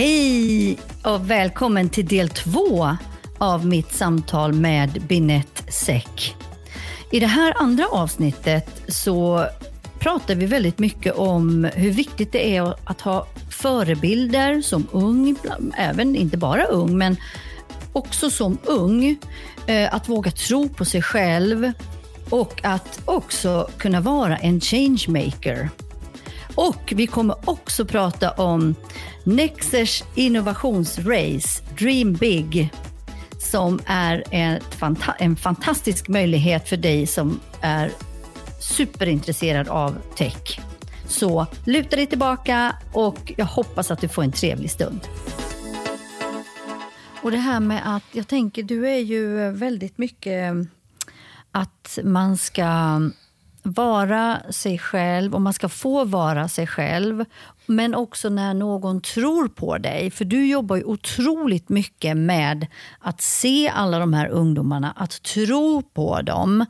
Hej och välkommen till del två av mitt samtal med Binette Säck. I det här andra avsnittet så pratar vi väldigt mycket om hur viktigt det är att ha förebilder som ung, även inte bara ung, men också som ung. Eh, att våga tro på sig själv och att också kunna vara en changemaker. Och vi kommer också prata om Nexers innovationsrace Dream Big som är fanta en fantastisk möjlighet för dig som är superintresserad av tech. Så luta dig tillbaka och jag hoppas att du får en trevlig stund. Och det här med att, jag tänker, du är ju väldigt mycket att man ska vara sig själv och man ska få vara sig själv. Men också när någon tror på dig. För du jobbar ju otroligt mycket med att se alla de här ungdomarna, att tro på dem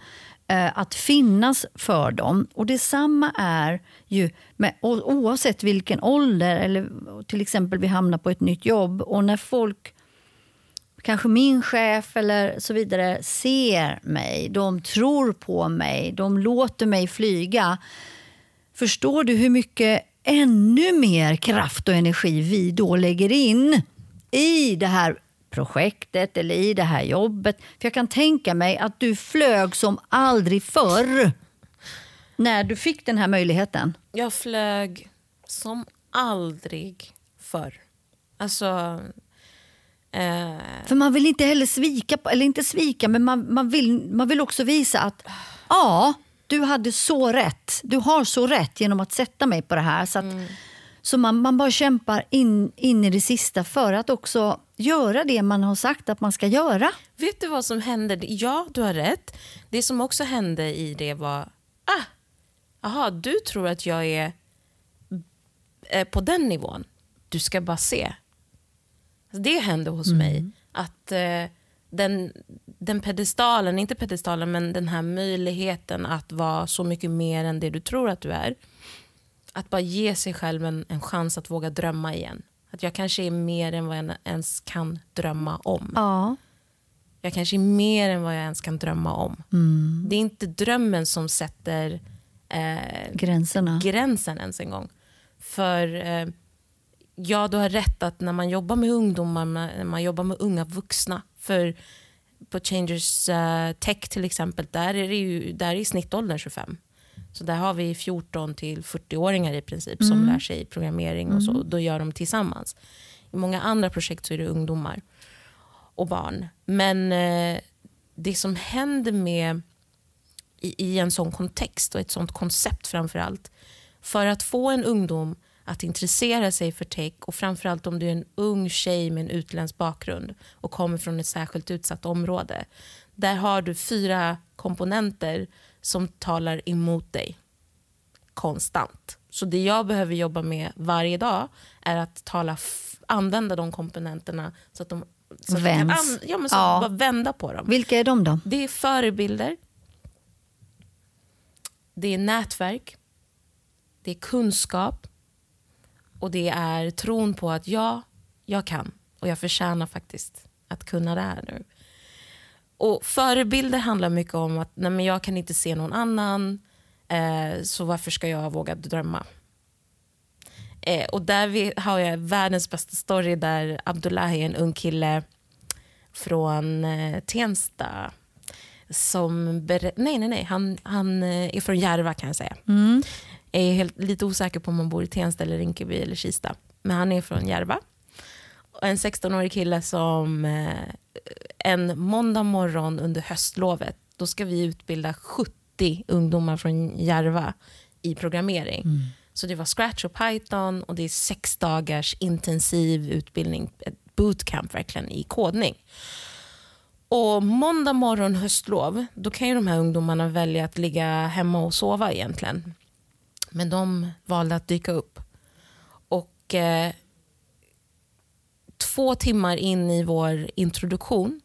eh, att finnas för dem. Och Detsamma är ju med, oavsett vilken ålder, eller till exempel vi hamnar på ett nytt jobb och när folk kanske min chef eller så vidare ser mig, de tror på mig, de låter mig flyga. Förstår du hur mycket ännu mer kraft och energi vi då lägger in i det här projektet eller i det här jobbet? För Jag kan tänka mig att du flög som aldrig förr när du fick den här möjligheten. Jag flög som aldrig förr. Alltså, för man vill inte heller svika, eller inte svika, men man, man, vill, man vill också visa att ja, du hade så rätt. Du har så rätt genom att sätta mig på det här. Så, att, mm. så man, man bara kämpar in, in i det sista för att också göra det man har sagt att man ska göra. Vet du vad som hände? Ja, du har rätt. Det som också hände i det var, ah, aha, du tror att jag är eh, på den nivån. Du ska bara se. Alltså det hände hos mm. mig. Att eh, den, den pedestalen, inte pedestalen, men den här möjligheten att vara så mycket mer än det du tror att du är. Att bara ge sig själv en, en chans att våga drömma igen. Att jag kanske är mer än vad jag ens kan drömma om. Ja. Jag kanske är mer än vad jag ens kan drömma om. Mm. Det är inte drömmen som sätter eh, Gränserna. gränsen ens en gång. För eh, ja, du har rätt att när man jobbar med ungdomar, när man jobbar med unga vuxna, för på Changers uh, Tech till exempel, där är, det ju, där är snittåldern 25. Så där har vi 14 till 40-åringar i princip som mm. lär sig programmering och så. Mm. Då gör de tillsammans. I många andra projekt så är det ungdomar och barn. Men eh, det som händer med i, i, en sån kontext och ett sånt koncept framför allt. För att få en ungdom att intressera sig för tech och framförallt om du är en ung tjej med en utländsk bakgrund och kommer från ett särskilt utsatt område. Där har du fyra komponenter som talar emot dig konstant. Så det jag behöver jobba med varje dag är att tala använda de komponenterna så att de så att kan ja, men så ja. bara vända på dem. Vilka är de då? Det är förebilder. Det är nätverk. Det är kunskap. Och det är tron på att ja, jag kan och jag förtjänar faktiskt att kunna det här nu. Och Förebilder handlar mycket om att nej, men jag kan inte se någon annan, eh, så varför ska jag våga drömma? Eh, och där har jag världens bästa story där Abdullahi, en ung kille från eh, Tensta, som nej, nej, nej, han, han eh, är från Järva kan jag säga. Mm är helt, lite osäker på om han bor i Tensta, eller Rinkeby eller Kista. Men han är från Järva. En 16-årig kille som eh, en måndag morgon under höstlovet, då ska vi utbilda 70 ungdomar från Järva i programmering. Mm. Så det var Scratch och Python och det är sex dagars intensiv utbildning, ett bootcamp verkligen i kodning. Och Måndag morgon höstlov, då kan ju de här ungdomarna välja att ligga hemma och sova egentligen. Men de valde att dyka upp. Och eh, två timmar in i vår introduktion,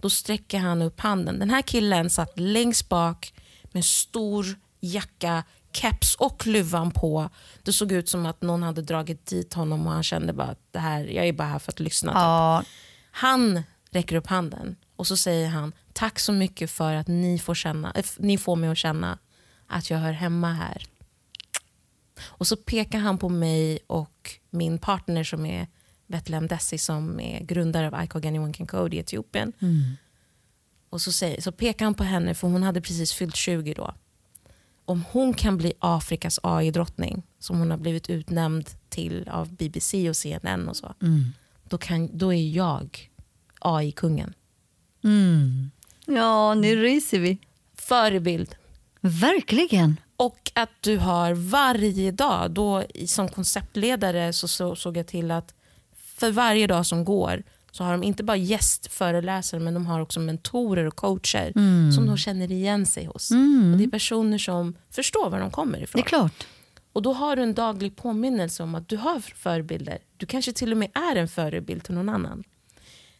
då sträcker han upp handen. Den här killen satt längst bak med stor jacka, keps och luvan på. Det såg ut som att någon hade dragit dit honom och han kände bara att det här, jag är bara här för att lyssna. typ. Ja, Han räcker upp handen och så säger han tack så mycket för att ni får, känna, f- ni får mig att känna att jag hör hemma här. Och så pekar han på mig och min partner som är Betlehem Dessi som är grundare av ICOG Anyone Can Code i Etiopien. Och så, säger, så pekar han på henne, för hon hade precis fyllt 20 då. Om hon kan bli Afrikas AI-drottning, som hon har blivit utnämnd till av BBC och CNN och så, då, kan, då är jag AI-kungen. ja nu ryser vi. Förebild. Verkligen. Och att du har varje dag, då som konceptledare så, så såg jag till att för varje dag som går så har de inte bara gästföreläsare men de har också mentorer och coacher som de känner igen sig hos. Och det är personer som förstår var de kommer Det ifrån. är klart. Och då har du en daglig påminnelse om att du har förebilder. Du kanske till och med är en förebild till någon annan.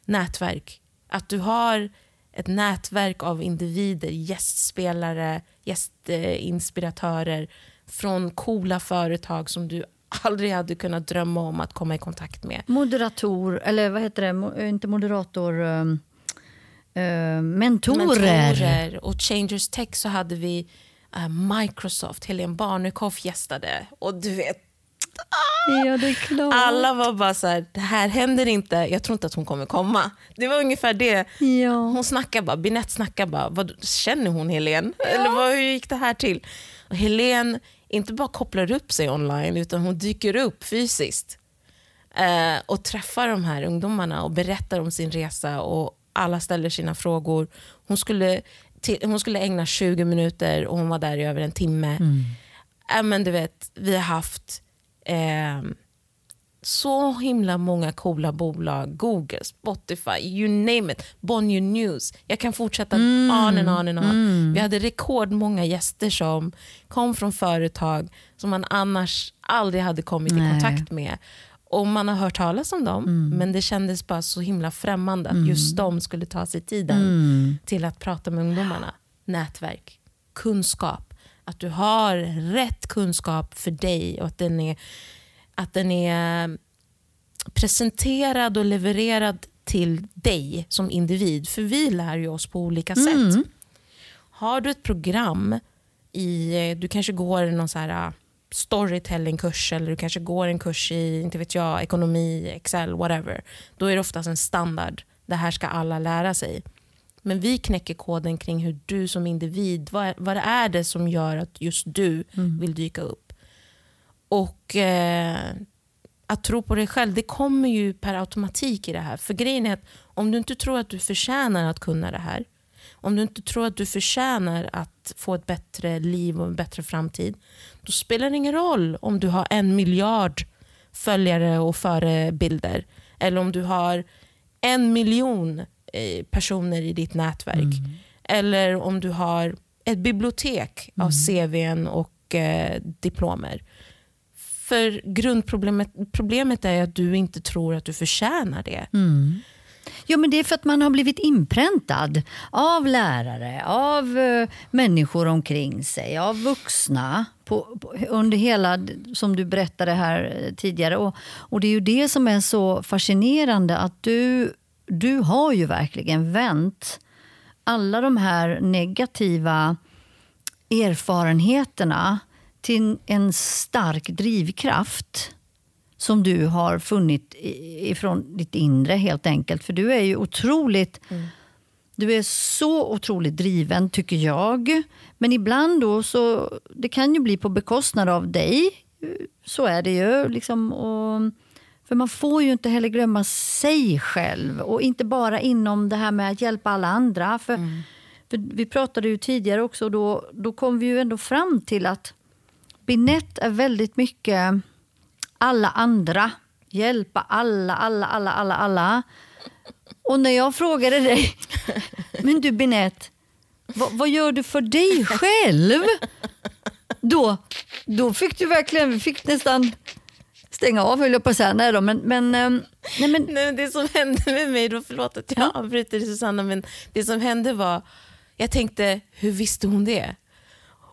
Nätverk. Att du har ett nätverk av individer, gästspelare, gästinspiratörer från coola företag som du aldrig hade kunnat drömma om att komma i kontakt med. Moderator, eller vad heter det? Mo- Inte moderator. Um, uh, mentorer. Mentorer. Och Changers Tech så hade vi eh, Microsoft, Helene Barnekow gästade. Och du vet, Ja, det är klart. Alla var bara så här, det här händer inte, jag tror inte att hon kommer komma. Det var ungefär det. Ja. Hon snackar bara, Binette snackar bara, vad, känner hon Helen? Eller vad, hur gick det här till? Och Helen inte bara kopplar upp sig online utan hon dyker upp fysiskt. Eh, och träffar de här ungdomarna och berättar om sin resa och alla ställer sina frågor. Hon skulle, till, hon skulle ägna 20 minuter och hon var där i över en timme. Äh, men du vet, vi har haft eh, så himla många coola bolag. Google, Spotify, you name it. Bonnier News. Jag kan fortsätta on and on and on. Vi hade rekordmånga gäster som kom från företag som man annars aldrig hade kommit Nej. i kontakt med. Och Man har hört talas om dem, men det kändes bara så himla främmande att just de skulle ta sig tiden till att prata med ungdomarna. Nätverk, kunskap. Att du har rätt kunskap för dig och att den är, att den är presenterad och levererad till dig som individ. För vi lär ju oss på olika sätt. Har du ett program, i, du kanske går någon så här uh, storytellingkurs eller du kanske går en kurs i inte vet jag, ekonomi, Excel, whatever. Då är det oftast en standard. Det här ska alla lära sig. Men vi knäcker koden kring hur du som individ, vad, vad är det som gör att just du vill dyka upp? Och eh, att tro på dig själv, det kommer ju per automatik i det här. För grejen är att om du inte tror att du förtjänar att kunna det här, om du inte tror att du förtjänar att få ett bättre liv och en bättre framtid, då spelar det ingen roll om du har en miljard följare och förebilder. Eller om du har en miljon personer i ditt nätverk. Eller om du har ett bibliotek av CVn och eh, diplomer. För grundproblemet problemet är att du inte tror att du förtjänar det. Jo, men det är för att man har blivit inpräntad av lärare, av eh, människor omkring sig, av vuxna på, på, under hela, som du berättade här eh, tidigare. Och, och Det är ju det som är så fascinerande att du, du har ju verkligen vänt alla de här negativa erfarenheterna till en stark drivkraft som du har funnit ifrån ditt inre helt enkelt. För du är ju otroligt... Du är så otroligt driven tycker jag. Men ibland då så... Det kan ju bli på bekostnad av dig. Så är det ju. Liksom, och, för man får ju inte heller glömma sig själv. Och inte bara inom det här med att hjälpa alla andra. För, för vi pratade ju tidigare också och då, då kom vi ju ändå fram till att Binett är väldigt mycket alla andra. Hjälpa alla, alla, alla, alla, alla. Och när jag frågade dig, men du Binett, vad, vad gör du för dig själv? Då, då fick du verkligen, vi fick nästan stänga av höll jag på att säga. Nej då, men, men, ehm, nej, men Nej, det som hände med mig, då, förlåt att jag avbryter dig Susanna, men det som hände var, jag tänkte, hur visste hon det?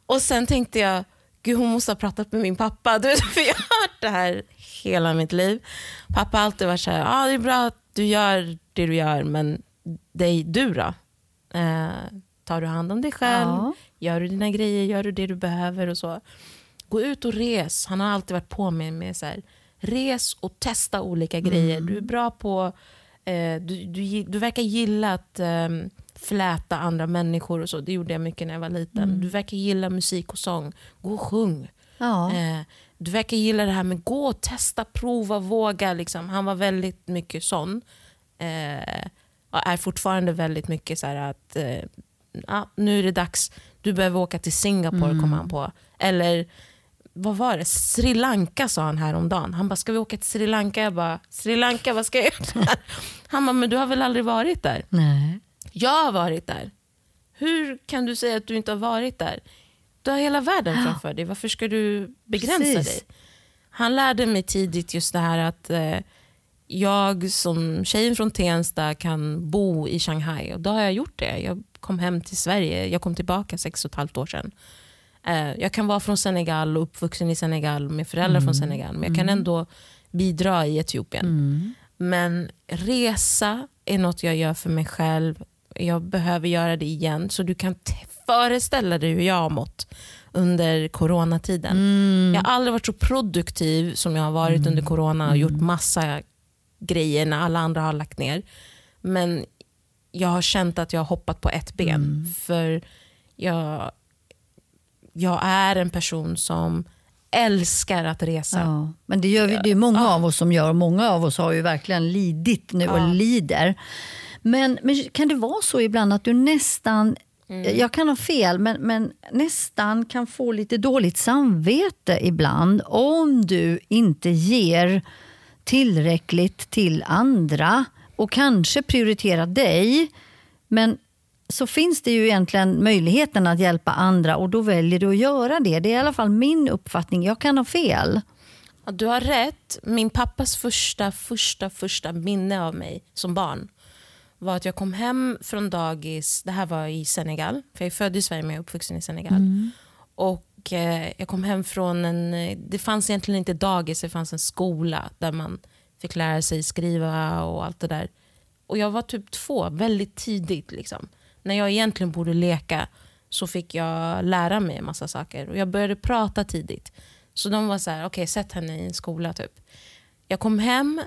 Och sen tänkte jag, gud hon måste ha pratat med min pappa. Du vet, för jag har hört det här hela mitt liv. Pappa har alltid varit så här, ah, det är bra att du gör det du gör, men dig, du då? Eh, tar du hand om dig själv? Ja. Gör du dina grejer? Gör du det du behöver? och så. Gå ut och res. Han har alltid varit på mig med så här, res och testa olika grejer. Du är bra på, eh, du, du, du verkar gilla att eh, fläta andra människor och så. Det gjorde jag mycket när jag var liten. Du verkar gilla musik och sång. Gå och sjung. Ja. Eh, du verkar gilla det här med gå och testa, prova, våga. Liksom. Han var väldigt mycket sån. Eh, och är fortfarande väldigt mycket så att eh, ja, nu är det dags, du behöver åka till Singapore kom han på. Eller vad var det? Sri Lanka sa han häromdagen. Han bara, ska vi åka till Sri Lanka? Jag bara, Sri Lanka, vad ska jag göra där? Han bara, men du har väl aldrig varit där? Nej. Jag har varit där. Hur kan du säga att du inte har varit där? Du har hela världen framför dig. Varför ska du begränsa Precis. dig? Han lärde mig tidigt just det här att eh, jag som tjejen från Tensta kan bo i Shanghai. Och då har jag gjort det. Jag kom hem till Sverige. Jag kom tillbaka sex och ett halvt år sedan. Eh, jag kan vara från Senegal och uppvuxen i Senegal med föräldrar från Senegal. Men jag kan ändå bidra i Etiopien. Mm. Men resa är något jag gör för mig själv. Jag behöver göra det igen. Så du kan föreställa dig hur jag har mått under coronatiden. Mm. Jag har aldrig varit så produktiv som jag har varit under corona och gjort massa grejer när alla andra har lagt ner. Men jag har känt att jag har hoppat på ett ben. Mm. För jag, jag är en person som älskar att resa. Ja, men det gör vi, det är många av oss som gör och många av oss har ju verkligen lidit nu och lider. Men, men kan det vara så ibland att du nästan, jag kan ha fel, men, men nästan kan få lite dåligt samvete ibland om du inte ger tillräckligt till andra och kanske prioriterar dig. Men så finns det ju egentligen möjligheten att hjälpa andra och då väljer du att göra det. Det är i alla fall min uppfattning. Jag kan ha fel. Ja, du har rätt. Min pappas första, första, första minne av mig som barn var att jag kom hem från dagis, det här var i Senegal, för jag är född i Sverige men jag är uppvuxen i Senegal. Och eh, jag kom hem från en, eh, det fanns egentligen inte dagis, det fanns en skola där man fick lära sig skriva och allt det där. Och jag var typ två, väldigt tidigt. Liksom. När jag egentligen borde leka så fick jag lära mig en massa saker. Och jag började prata tidigt. Så de var så här, okej sätt henne i en skola typ. Jag kom hem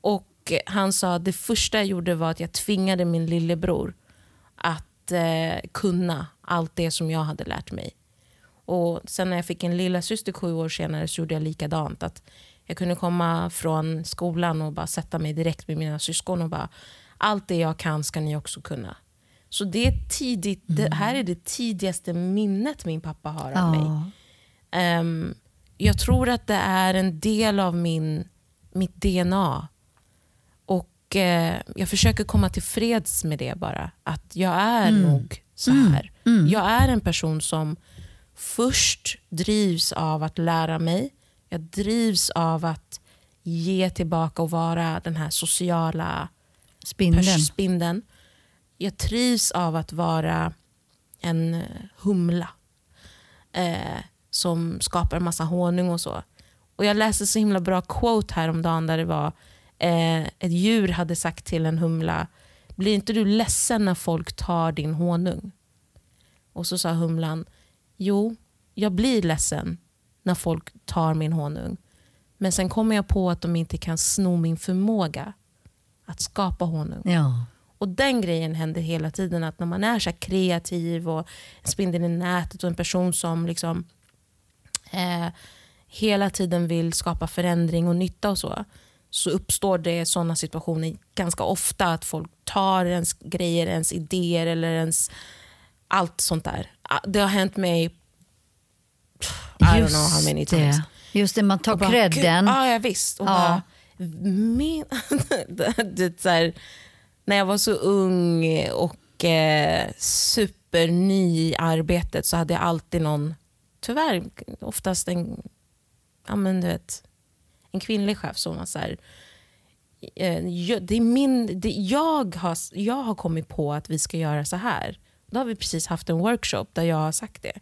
och han sa att det första jag gjorde var att jag tvingade min lillebror att eh, kunna allt det som jag hade lärt mig. Och Sen när jag fick en lilla syster sju år senare så gjorde jag likadant. Att jag kunde komma från skolan och bara sätta mig direkt med mina syskon och bara allt det jag kan ska ni också kunna. Så det, är tidigt, det här är det tidigaste minnet min pappa har av mig. Ehm, jag tror att det är en del av min, mitt DNA. Och eh, Jag försöker komma till freds med det bara. Att jag är nog så här. Jag är en person som först drivs av att lära mig. Jag drivs av att ge tillbaka och vara den här sociala spindeln. Jag trivs av att vara en eh, humla eh, som skapar en massa honung och så. Och Jag läste så himla bra quote häromdagen där det var eh, ett djur hade sagt till en humla blir inte du ledsen när folk tar din honung? Och så sa humlan jo, jag blir ledsen när folk tar min honung. Men sen kommer jag på att de inte kan sno min förmåga att skapa honung. Ja. Och den grejen händer hela tiden. Att när man är så kreativ och en spindel i nätet och en person som liksom eh, hela tiden vill skapa förändring och nytta och så. Så uppstår det sådana situationer ganska ofta. Att folk tar ens grejer, ens idéer eller ens allt sånt där. Ah, Det har hänt mig I don't know how many times. det. Just det, man tar credden. "Gud, Ja, ja visst. Och Ja. bara, min, det, så här, när jag var så ung och eh, superny i arbetet så hade jag alltid någon, tyvärr oftast en, ja, men du vet, en kvinnlig chef som var så här, eh, det är min, det, jag, har, jag har kommit på att vi ska göra så här. Då har vi precis haft en workshop där jag har sagt det.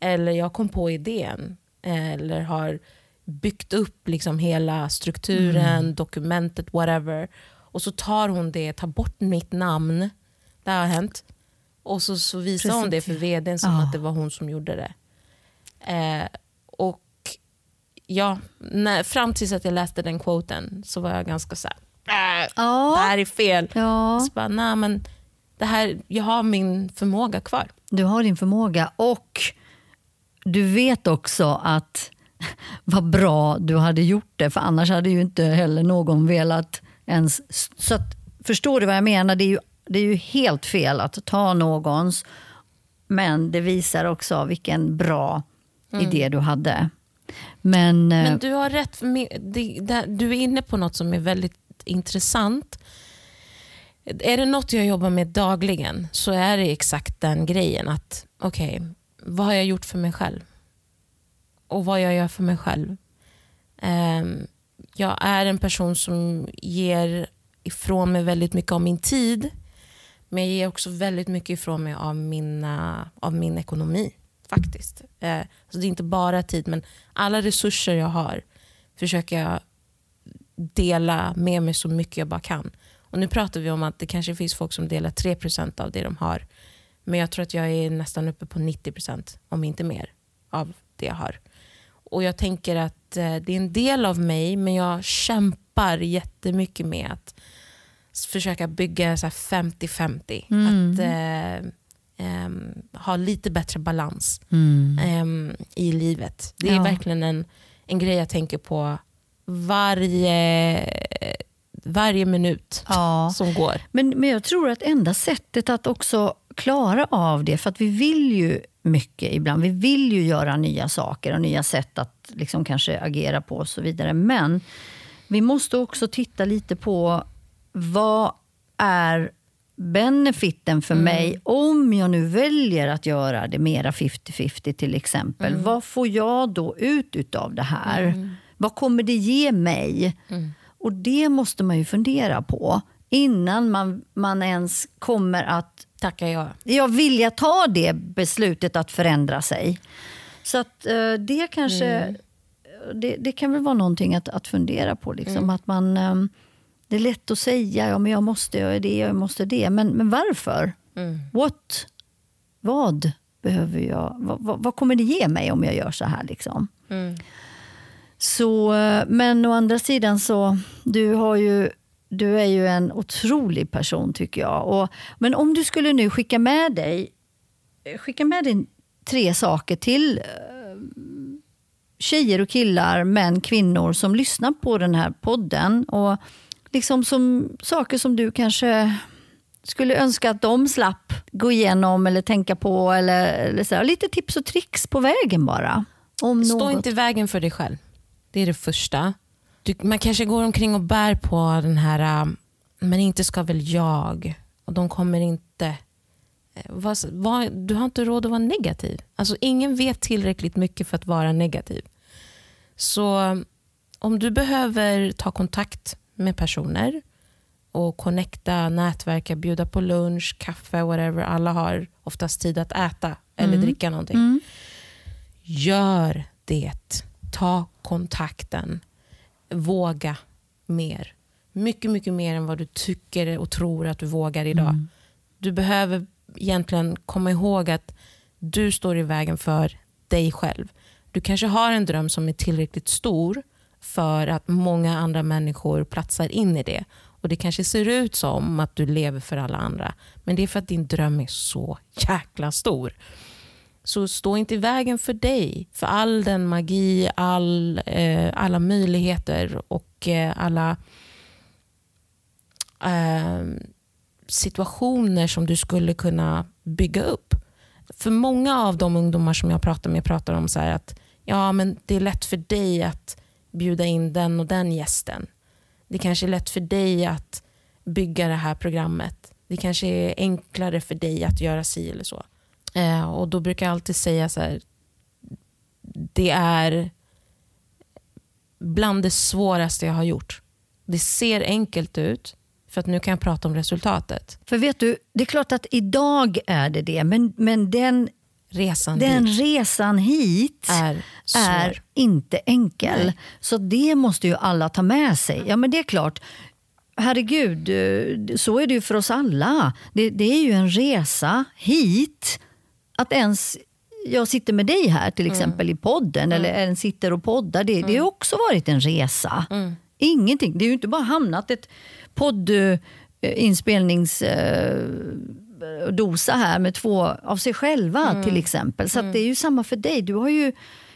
eller jag kom på idén eller har byggt upp liksom hela strukturen, Mm. dokumentet, whatever. Och så tar hon det, tar bort mitt namn. Det har hänt. Och så, så visar hon det för vdn som Ja. att det var hon som gjorde det. Eh, och ja, när, fram tills att jag läste den quoten så var jag ganska så här, "Äh, det Ja. här är fel. ja, Så bara, nej men det här, jag har min förmåga kvar. du har din förmåga och du vet också att vad bra du hade gjort det, för annars hade ju inte heller någon velat ens... Så att, förstår du vad jag menar? Det är, ju, det är ju helt fel att ta någons, men det visar också vilken bra idé du hade. Men, eh, Men du har rätt, du är inne på något som är väldigt intressant. Är det något jag jobbar med dagligen så är det exakt den grejen. att Okej, vad har jag gjort för mig själv? Och vad jag gör för mig själv. Ehm, jag är en person som ger ifrån mig väldigt mycket av min tid. Men jag ger också väldigt mycket ifrån mig av, mina, av min ekonomi. faktiskt. Eh, så det är inte bara tid, men alla resurser jag har försöker jag dela med mig så mycket jag bara kan. Och Nu pratar vi om att det kanske finns folk som delar 3% av det de har. Men jag tror att jag är nästan uppe på 90% om inte mer av det jag har. Och jag tänker att eh, det är en del av mig men jag kämpar jättemycket med att försöka bygga så här 50-50. Att eh, ehm, ha lite bättre balans mm. i livet. Det är Ja. verkligen en, en grej jag tänker på varje, varje minut Ja. som går. Men, men jag tror att enda sättet att också klara av det, för att vi vill ju mycket ibland. Vi vill ju göra nya saker och nya sätt att liksom kanske agera på och så vidare. Men vi måste också titta lite på vad är benefiten för mig om jag nu väljer att göra det mera 50-50 till exempel. Vad får jag då ut utav det här? Vad kommer det ge mig? Och det måste man ju fundera på innan man, man ens kommer att Tackar jag. jag vilja ta det beslutet att förändra sig. Så att eh, det kanske... Det, det kan väl vara någonting att, att fundera på. Liksom, att man, eh, det är lätt att säga ja, men jag måste göra det, jag måste det. Men, men varför? What? Vad behöver jag? Vad, vad, vad kommer det ge mig om jag gör så här? Liksom? Så, eh, men å andra sidan så, du har ju du är ju en otrolig person tycker jag. Och, men om du skulle nu skicka med dig skicka med dig tre saker till eh, tjejer och killar, män, kvinnor som lyssnar på den här podden. Och liksom som saker som du kanske skulle önska att de slapp gå igenom eller tänka på. Eller, eller så. Lite tips och tricks på vägen bara. Om Stå något. inte i vägen för dig själv. Det är det första. Du, man kanske går omkring och bär på den här, um, men inte ska väl jag. Och de kommer inte... eh, Vad, vad, du har inte råd att vara negativ. Alltså, ingen vet tillräckligt mycket för att vara negativ. Så um, om du behöver ta kontakt med personer och connecta, nätverka, bjuda på lunch, kaffe, whatever. Alla har oftast tid att äta eller dricka någonting. Gör det. Ta kontakten. Våga mer. Mycket, mycket mer än vad du tycker och tror att du vågar idag. Du behöver egentligen komma ihåg att du står i vägen för dig själv. Du kanske har en dröm som är tillräckligt stor för att många andra människor platsar in i det. Och Det kanske ser ut som att du lever för alla andra. Men det är för att din dröm är så jäkla stor. Så stå inte i vägen för dig, för all den magi, all, eh, alla möjligheter och eh, alla eh, situationer som du skulle kunna bygga upp. För många av de ungdomar som jag pratar med pratar om så här att ja, men det är lätt för dig att bjuda in den och den gästen. Det kanske är lätt för dig att bygga det här programmet. Det kanske är enklare för dig att göra si eller så. Eh, och Då brukar jag alltid säga så här, det är bland det svåraste jag har gjort. Det ser enkelt ut, för att nu kan jag prata om resultatet. För vet du, det är klart att idag är det det, men, men den resan Den dit resan hit är är inte enkel. Nej. Så det måste ju alla ta med sig. Ja men det är klart. Herregud, eh, så är det ju för oss alla. Det, det är ju en resa hit. Att ens jag sitter med dig här till exempel i podden eller ens sitter och poddar. Det, det har också varit en resa. Ingenting. Det är ju inte bara hamnat ett poddinspelningsdosa här med två av sig själva till exempel. Så det är ju samma för dig. Du har ju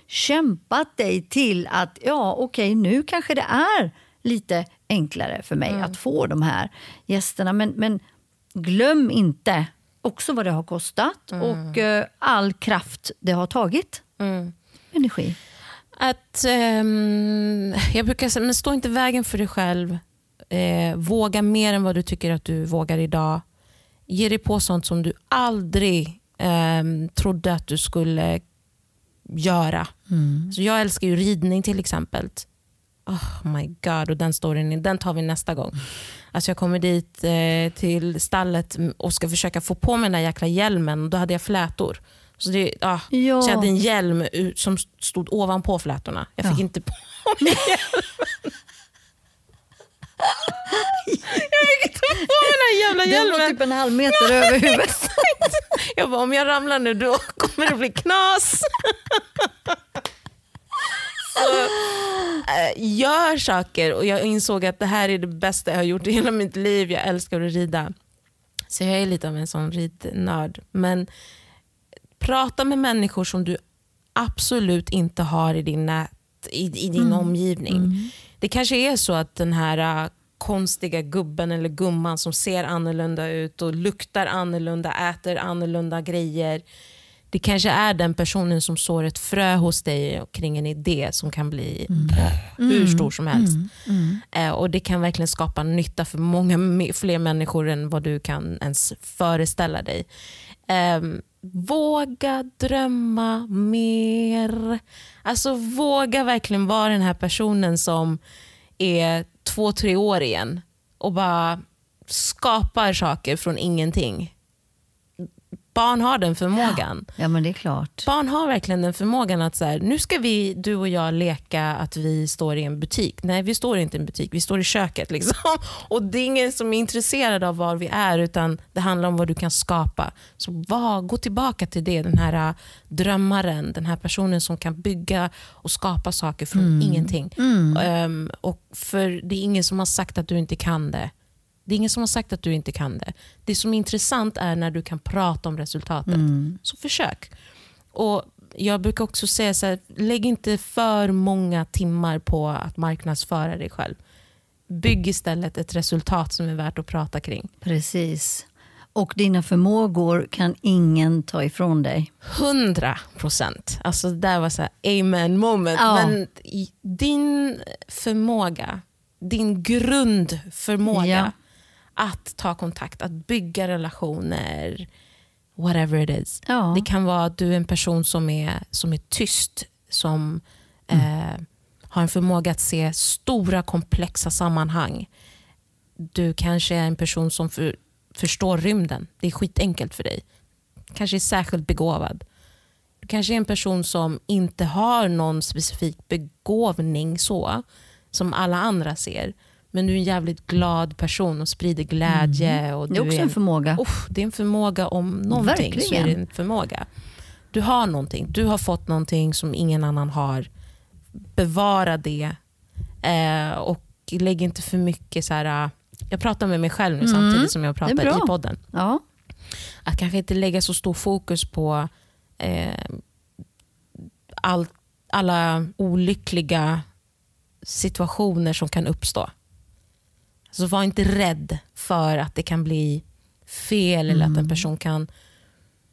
kämpat dig till att ja, okej, nu kanske det är lite enklare för mig att få de här gästerna. Men, men glöm inte också vad det har kostat och eh, all kraft det har tagit. Energi. Att, ehm, jag brukar säga, men stå inte i vägen för dig själv. Eh, våga mer än vad du tycker att du vågar idag. Ge dig på sånt som du aldrig ehm, trodde att du skulle göra. Så jag älskar ju ridning till exempel. Oh my god, och den storyn den tar vi nästa gång. Alltså jag kommer dit eh, till stallet och ska försöka få på mig den där jäkla hjälmen då hade jag flätor. Så, det, ah, så jag hade en hjälm som stod ovanpå flätorna. Jag fick Ja. inte på mig hjälmen. jag fick inte på mig den här jävla Den var hjälmen. typ en halv meter över huvudet. Jag bara, om jag ramlar nu då kommer det bli knas. Så, gör saker och jag insåg att det här är det bästa jag har gjort i hela mitt liv. Jag älskar att rida. Så jag är lite av en sån ridnörd. Men prata med människor som du absolut inte har i din, nät, i, i din omgivning. Det kanske är så att den här äh, konstiga gubben eller gumman som ser annorlunda ut och luktar annorlunda, äter annorlunda grejer. Det kanske är den personen som sår ett frö hos dig kring en idé som kan bli hur stor som helst. Eh, och Det kan verkligen skapa nytta för många fler människor än vad du kan ens föreställa dig. Ehm, våga drömma mer. Alltså våga verkligen vara den här personen som är två, tre år igen och bara skapar saker från ingenting. Barn har den förmågan. Ja, men det är klart. Barn har verkligen den förmågan att så här, nu ska vi, du och jag leka att vi står i en butik. Nej, vi står inte i en butik, vi står i köket. Liksom. Och Det är ingen som är intresserad av var vi är, utan det handlar om vad du kan skapa. Så var, gå tillbaka till det, den här äh, drömmaren, den här personen som kan bygga och skapa saker från ingenting. Ehm, och för Det är ingen som har sagt att du inte kan det. Det är ingen som har sagt att du inte kan det. Det som är intressant är när du kan prata om resultatet. Så försök. Och Jag brukar också säga så här, lägg inte för många timmar på att marknadsföra dig själv. Bygg istället ett resultat som är värt att prata kring. Precis. Och dina förmågor kan ingen ta ifrån dig. 100 procent. Alltså det där var så här amen moment. Ja. Men din förmåga, din grundförmåga Ja. Att ta kontakt, att bygga relationer, whatever it is. Ja. Det kan vara att du är en person som är, som är tyst, som eh, har en förmåga att se stora komplexa sammanhang. Du kanske är en person som för, förstår rymden. Det är skitenkelt för dig. Kanske är särskilt begåvad. Du kanske är en person som inte har någon specifik begåvning så, som alla andra ser. Men du är en jävligt glad person och sprider glädje. Och Det är också är en förmåga. Uff, det är en förmåga om någonting. Så är det en förmåga. Du har någonting. Du har fått någonting som ingen annan har. Bevara det. Eh, och lägg inte för mycket så här. äh, Jag pratar med mig själv nu samtidigt som jag Mm. Pratar i podden. Ja. Att kanske inte lägga så stor fokus på eh, all, alla olyckliga situationer som kan uppstå. Så var inte rädd för att det kan bli fel eller Mm. att en person kan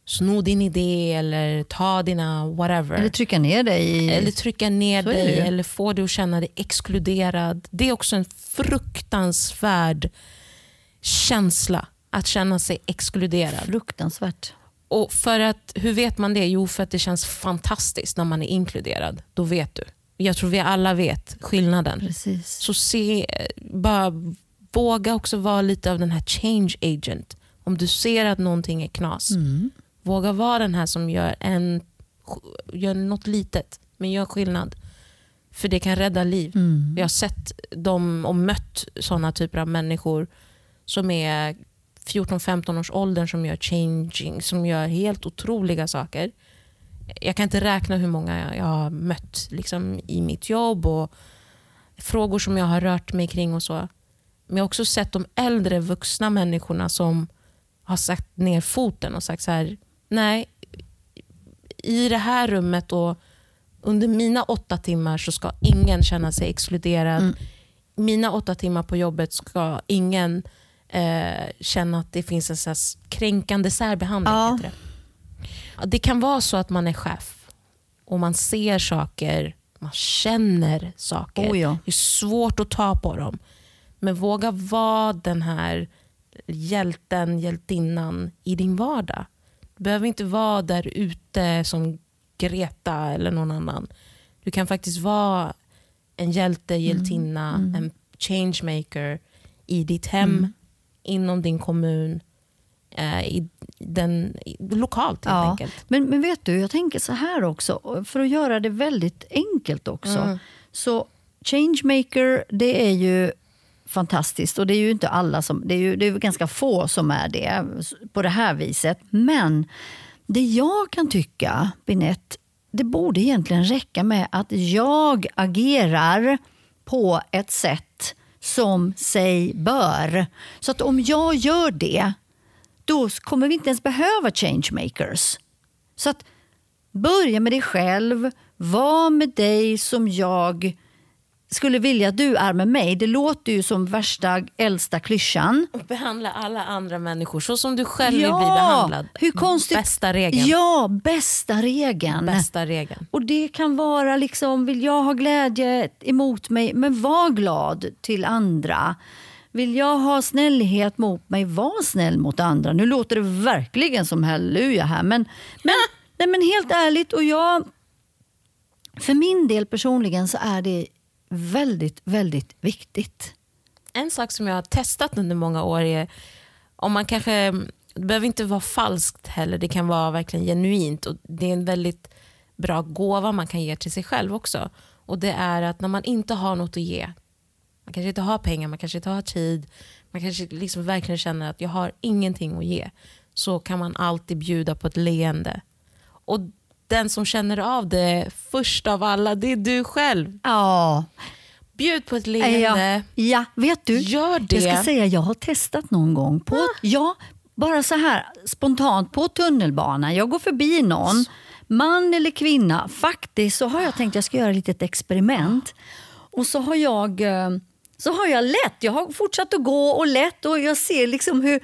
sno din idé eller ta dina whatever. Eller trycka ner dig. Eller trycka ner dig eller få dig att känna dig exkluderad. Det är också en fruktansvärd känsla att känna sig exkluderad. Fruktansvärt. Och för att, hur vet man det? Jo, för att det känns fantastiskt när man är inkluderad. Då vet du. Jag tror vi alla vet skillnaden. Precis. Så se, bara våga också vara lite av den här change agent. Om du ser att någonting är knas, Våga vara den här som gör, en, gör något litet, men gör skillnad. För det kan rädda liv. Mm. Jag har sett dem och mött sådana typer av människor som är 14-15 års åldern som gör changing, som gör helt otroliga saker. Jag kan inte räkna hur många jag har mött liksom, i mitt jobb och frågor som jag har rört mig kring och så. Men jag har också sett de äldre vuxna människorna som har satt ner foten och sagt så här, nej, i det här rummet och under mina åtta timmar så ska ingen känna sig exkluderad. Mm. Mina åtta timmar på jobbet ska ingen eh, känna att det finns en så kränkande särbehandling. Ja. Det. Det kan vara så att man är chef och man ser saker, man känner saker. Oh ja. Det är svårt att ta på dem. Men våga vara den här hjälten, hjältinnan i din vardag. Du behöver inte vara där ute som Greta eller någon annan. Du kan faktiskt vara en hjälte, hjältinna, en changemaker i ditt hem, inom din kommun, eh, i den, lokalt helt Ja. enkelt. Men, men vet du, jag tänker så här också, för att göra det väldigt enkelt också. Mm. Så Changemaker, det är ju fantastiskt och det är ju inte alla som, det är ju det är ju ganska få som är det på det här viset. Men det jag kan tycka, Binette, det borde egentligen räcka med att jag agerar på ett sätt som sig bör. Så att om jag gör det, då kommer vi inte ens behöva changemakers. Så att börja med dig själv, var med dig som jag skulle vilja att du är med mig. Det låter ju som värsta äldsta klyschan. Och behandla alla andra människor så som du själv vill bli behandlad. hur konstigt? Bästa regeln. Ja, bästa regeln. Bästa regeln. Och det kan vara liksom, vill jag ha glädje emot mig, men var glad till andra. Vill jag ha snällhet mot mig, var snäll mot andra. Nu låter det verkligen som halleluja här, men, men, nej, men helt ärligt, och jag... För min del personligen så är det väldigt, väldigt viktigt. En sak som jag har testat under många år är om man kanske, det behöver inte vara falskt heller, det kan vara verkligen genuint och det är en väldigt bra gåva man kan ge till sig själv också. Och det är att när man inte har något att ge, man kanske inte har pengar, man kanske inte har tid, man kanske liksom verkligen känner att jag har ingenting att ge, så kan man alltid bjuda på ett leende. Och den som känner av det först av alla, det är du själv. Ja, Bjud på ett ja, leende. ja vet du? Gör det. Jag ska säga, jag har testat någon gång. På, ja, bara så här spontant på tunnelbanan. Jag går förbi någon, man eller kvinna. Faktiskt så har jag tänkt att jag ska göra ett litet experiment. Och så har jag eh, så har jag lätt. Jag har fortsatt att gå och lätt och jag ser liksom hur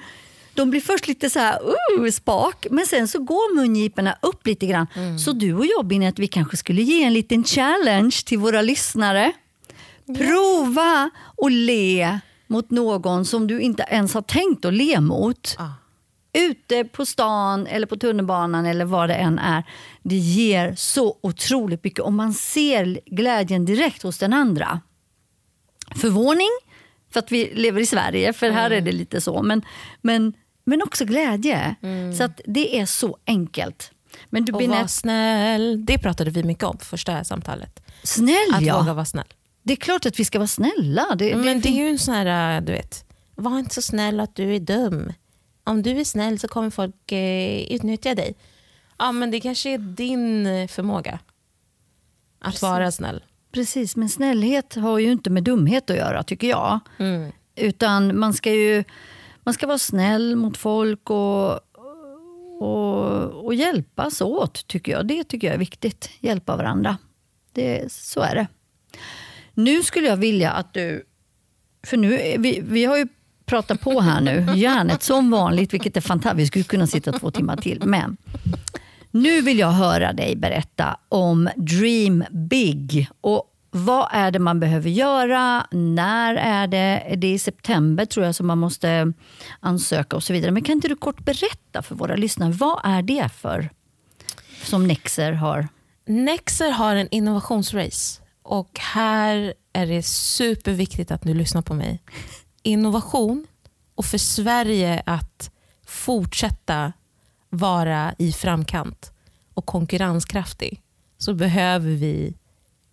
de blir först lite så här uh, spak, men sen så går mungiporna upp lite grann. Så du och jag, Binette, vi kanske skulle ge en liten challenge till våra lyssnare. Prova att le mot någon som du inte ens har tänkt att le mot. Ah. Ute på stan eller på tunnelbanan eller vad det än är. Det ger så otroligt mycket och man ser glädjen direkt hos den andra. Förvåning för att vi lever i Sverige, för här är det lite så. Men, men, men också glädje. Så att det är så enkelt. Men du Och Binette, var snäll. Det pratade vi mycket om första samtalet. snäll Att ja. våga vara snäll. Det är klart att vi ska vara snälla. Det, Men det är ju en sån här, äh, du vet, var inte så snäll att du är dum. Om du är snäll så kommer folk eh, utnyttja dig. Ja, men det kanske är din förmåga. Att Precis. vara snäll. Precis, men snällhet har ju inte med dumhet att göra tycker jag. Mm. Utan man ska ju man ska vara snäll mot folk och, och, och hjälpas åt, tycker jag. Det tycker jag är viktigt. Hjälpa varandra. Det, så är det. Nu skulle jag vilja att du... För nu, vi, vi har ju pratat på här nu, järnet som vanligt, vilket är fantastiskt. Vi skulle kunna sitta två timmar till. Men nu vill jag höra dig berätta om Dream Big. Och vad är det man behöver göra? När är det? Det Är i september tror jag som man måste ansöka och så vidare. Men kan inte du kort berätta för våra lyssnare, vad är det för som Nexer har? Nexer har en innovationsrace och här är det superviktigt att du lyssnar på mig. Innovation och för Sverige att fortsätta vara i framkant och konkurrenskraftig så behöver vi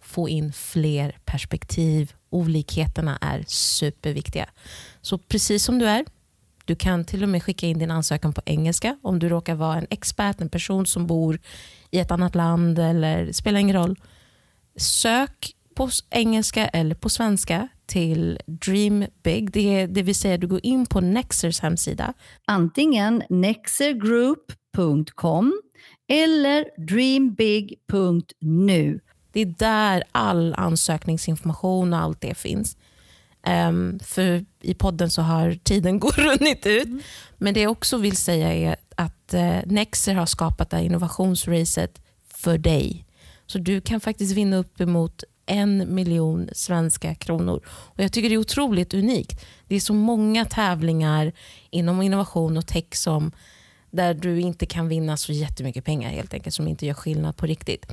få in fler perspektiv. Olikheterna är superviktiga. Så precis som du är, du kan till och med skicka in din ansökan på engelska om du råkar vara en expert, en person som bor i ett annat land eller spelar ingen roll. Sök på engelska eller på svenska till Dream Big. Det, det vill säga du går in på Nexers hemsida. Antingen nexergroup.com eller dreambig.nu. Det är där all ansökningsinformation och allt det finns. Um, för i podden så har tiden runnit ut. Mm. Men det jag också vill säga är att uh, Nexer har skapat det här innovationsracet för dig. Så du kan faktiskt vinna uppemot en miljon svenska kronor. Och Jag tycker det är otroligt unikt. Det är så många tävlingar inom innovation och tech som där du inte kan vinna så jättemycket pengar helt enkelt, som inte gör skillnad på riktigt.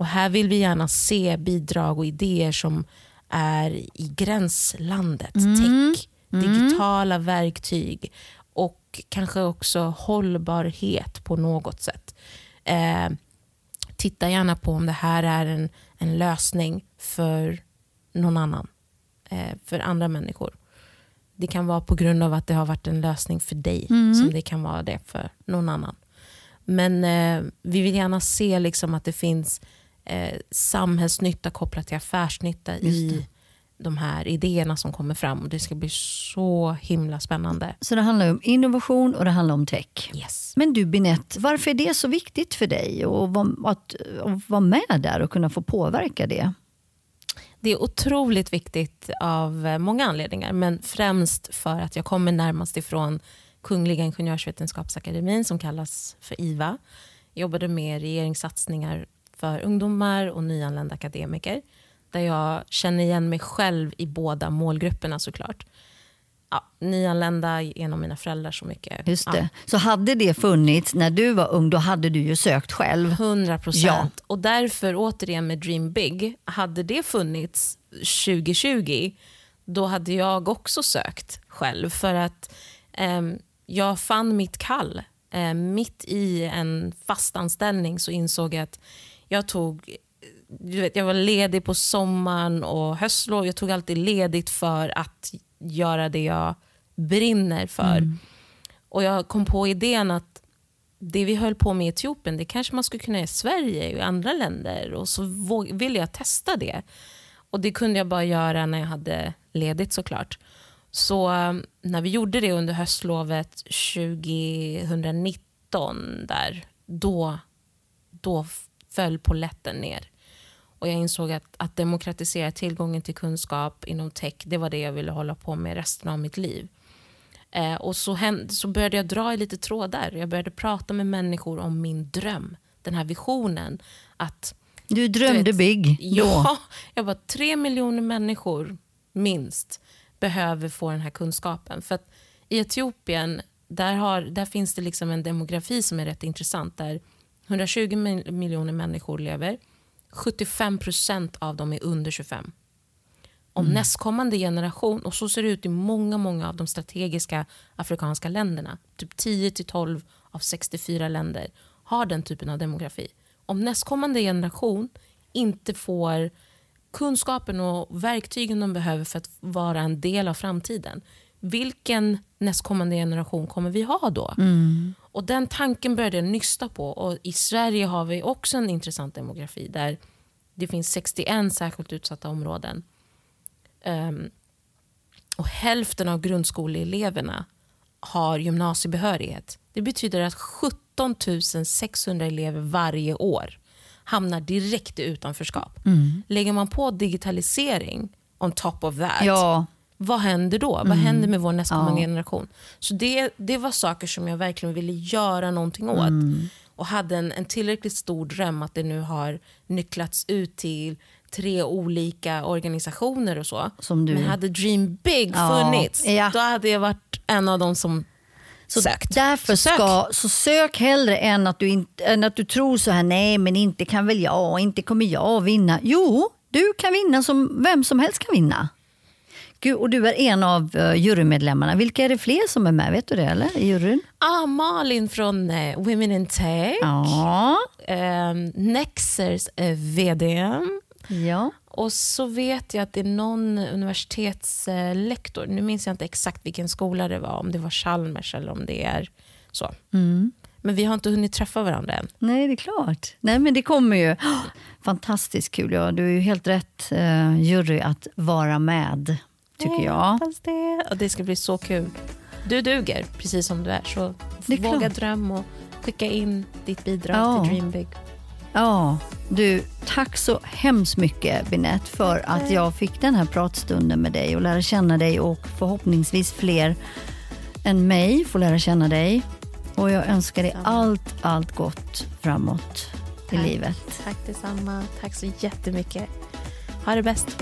Och Här vill vi gärna se bidrag och idéer som är i gränslandet. Mm. Tech, mm. digitala mm. verktyg och kanske också hållbarhet på något sätt. Eh, titta gärna på om det här är en, en lösning för någon annan. Eh, för andra människor. Det kan vara på grund av att det har varit en lösning för dig mm. som det kan vara det för någon annan. Men eh, vi vill gärna se liksom att det finns eh, samhällsnytta kopplat till affärsnytta i de här idéerna som kommer fram. Och Det ska bli så himla spännande. Så det handlar om innovation och det handlar om tech. Yes. Men du Binette, varför är det så viktigt för dig vara, att, att vara med där och kunna få påverka det? Det är otroligt viktigt av många anledningar, men främst för att jag kommer närmast ifrån Kungliga Ingenjörsvetenskapsakademin som kallas för IVA. Jag jobbade med regeringssatsningar för ungdomar och nyanlända akademiker där jag känner igen mig själv i båda målgrupperna såklart. Ja, nyanlända genom mina föräldrar så mycket. Just det. Ja. Så hade det funnits när du var ung, då hade du ju sökt själv. 100 procent. Ja. Och därför, återigen med Dream Big, hade det funnits 2020, då hade jag också sökt själv. För att eh, jag fann mitt kall. Eh, mitt i en fast anställning så insåg jag att jag tog du vet, jag var ledig på sommaren och höstlov. Jag tog alltid ledigt för att göra det jag brinner för. Mm. Och Jag kom på idén att det vi höll på med i Etiopien, det kanske man skulle kunna göra i Sverige och andra länder. Och så ville jag testa det. Och Det kunde jag bara göra när jag hade ledigt såklart. Så um, när vi gjorde det under höstlovet 2019, där, då, då föll polletten ner. Och Jag insåg att, att demokratisera tillgången till kunskap inom tech, det var det jag ville hålla på med resten av mitt liv. Eh, och så, hände, så började jag dra i lite trådar. Jag började prata med människor om min dröm, den här visionen. att Du drömde du vet, big Ja, jag bara, tre miljoner människor minst behöver få den här kunskapen. För att i Etiopien där, har, där finns det liksom en demografi som är rätt intressant. Där 120 miljoner människor lever. 75 procent av dem är under 25. Om mm. nästkommande generation, och så ser det ut i många, många av de strategiska afrikanska länderna, typ 10-12 av 64 länder har den typen av demografi. Om nästkommande generation inte får kunskapen och verktygen de behöver för att vara en del av framtiden, vilken nästkommande generation kommer vi ha då? Mm. Och Den tanken började jag nysta på. Och I Sverige har vi också en intressant demografi där det finns 61 särskilt utsatta områden. Um, och Hälften av grundskoleeleverna har gymnasiebehörighet. Det betyder att 17 600 elever varje år hamnar direkt i utanförskap. Mm. Lägger man på digitalisering on top of that, ja vad händer då? Mm. Vad händer med vår nästkommande ja. generation? Så det, det var saker som jag verkligen ville göra någonting åt. Mm. Och hade en, en tillräckligt stor dröm att det nu har nycklats ut till tre olika organisationer och så. Som du. Men hade Dream Big funnits, ja. då hade jag varit en av de som så sökt. Därför så sök. Ska, så sök hellre än att, du inte, än att du tror så här, nej men inte kan väl jag, inte kommer jag vinna. Jo, du kan vinna som vem som helst kan vinna. Gud, och du är en av uh, jurymedlemmarna. Vilka är det fler som är med? Vet du det eller? i juryn? Ah, Malin från eh, Women in Tech. Ja. Eh, Nexers eh, VD. ja. Och så vet jag att det är någon universitetslektor, nu minns jag inte exakt vilken skola det var, om det var Chalmers eller om det är så. Mm. Men vi har inte hunnit träffa varandra än. Nej, det är klart. Nej, men det kommer ju. Fantastiskt kul. Ja, du är ju helt rätt uh, jury att vara med, tycker jag. Det. Och det ska bli så kul. Du duger, precis som du är. Så Det är våga klart. dröm och skicka in ditt bidrag Ja. till Dream Big. Ja, du, tack så hemskt mycket Binette för att jag fick den här pratstunden med dig och lära känna dig och förhoppningsvis fler än mig får lära känna dig. Och jag önskar dig allt, allt gott framåt i Tack. livet. Tack detsamma. Tack så jättemycket. Ha det bäst.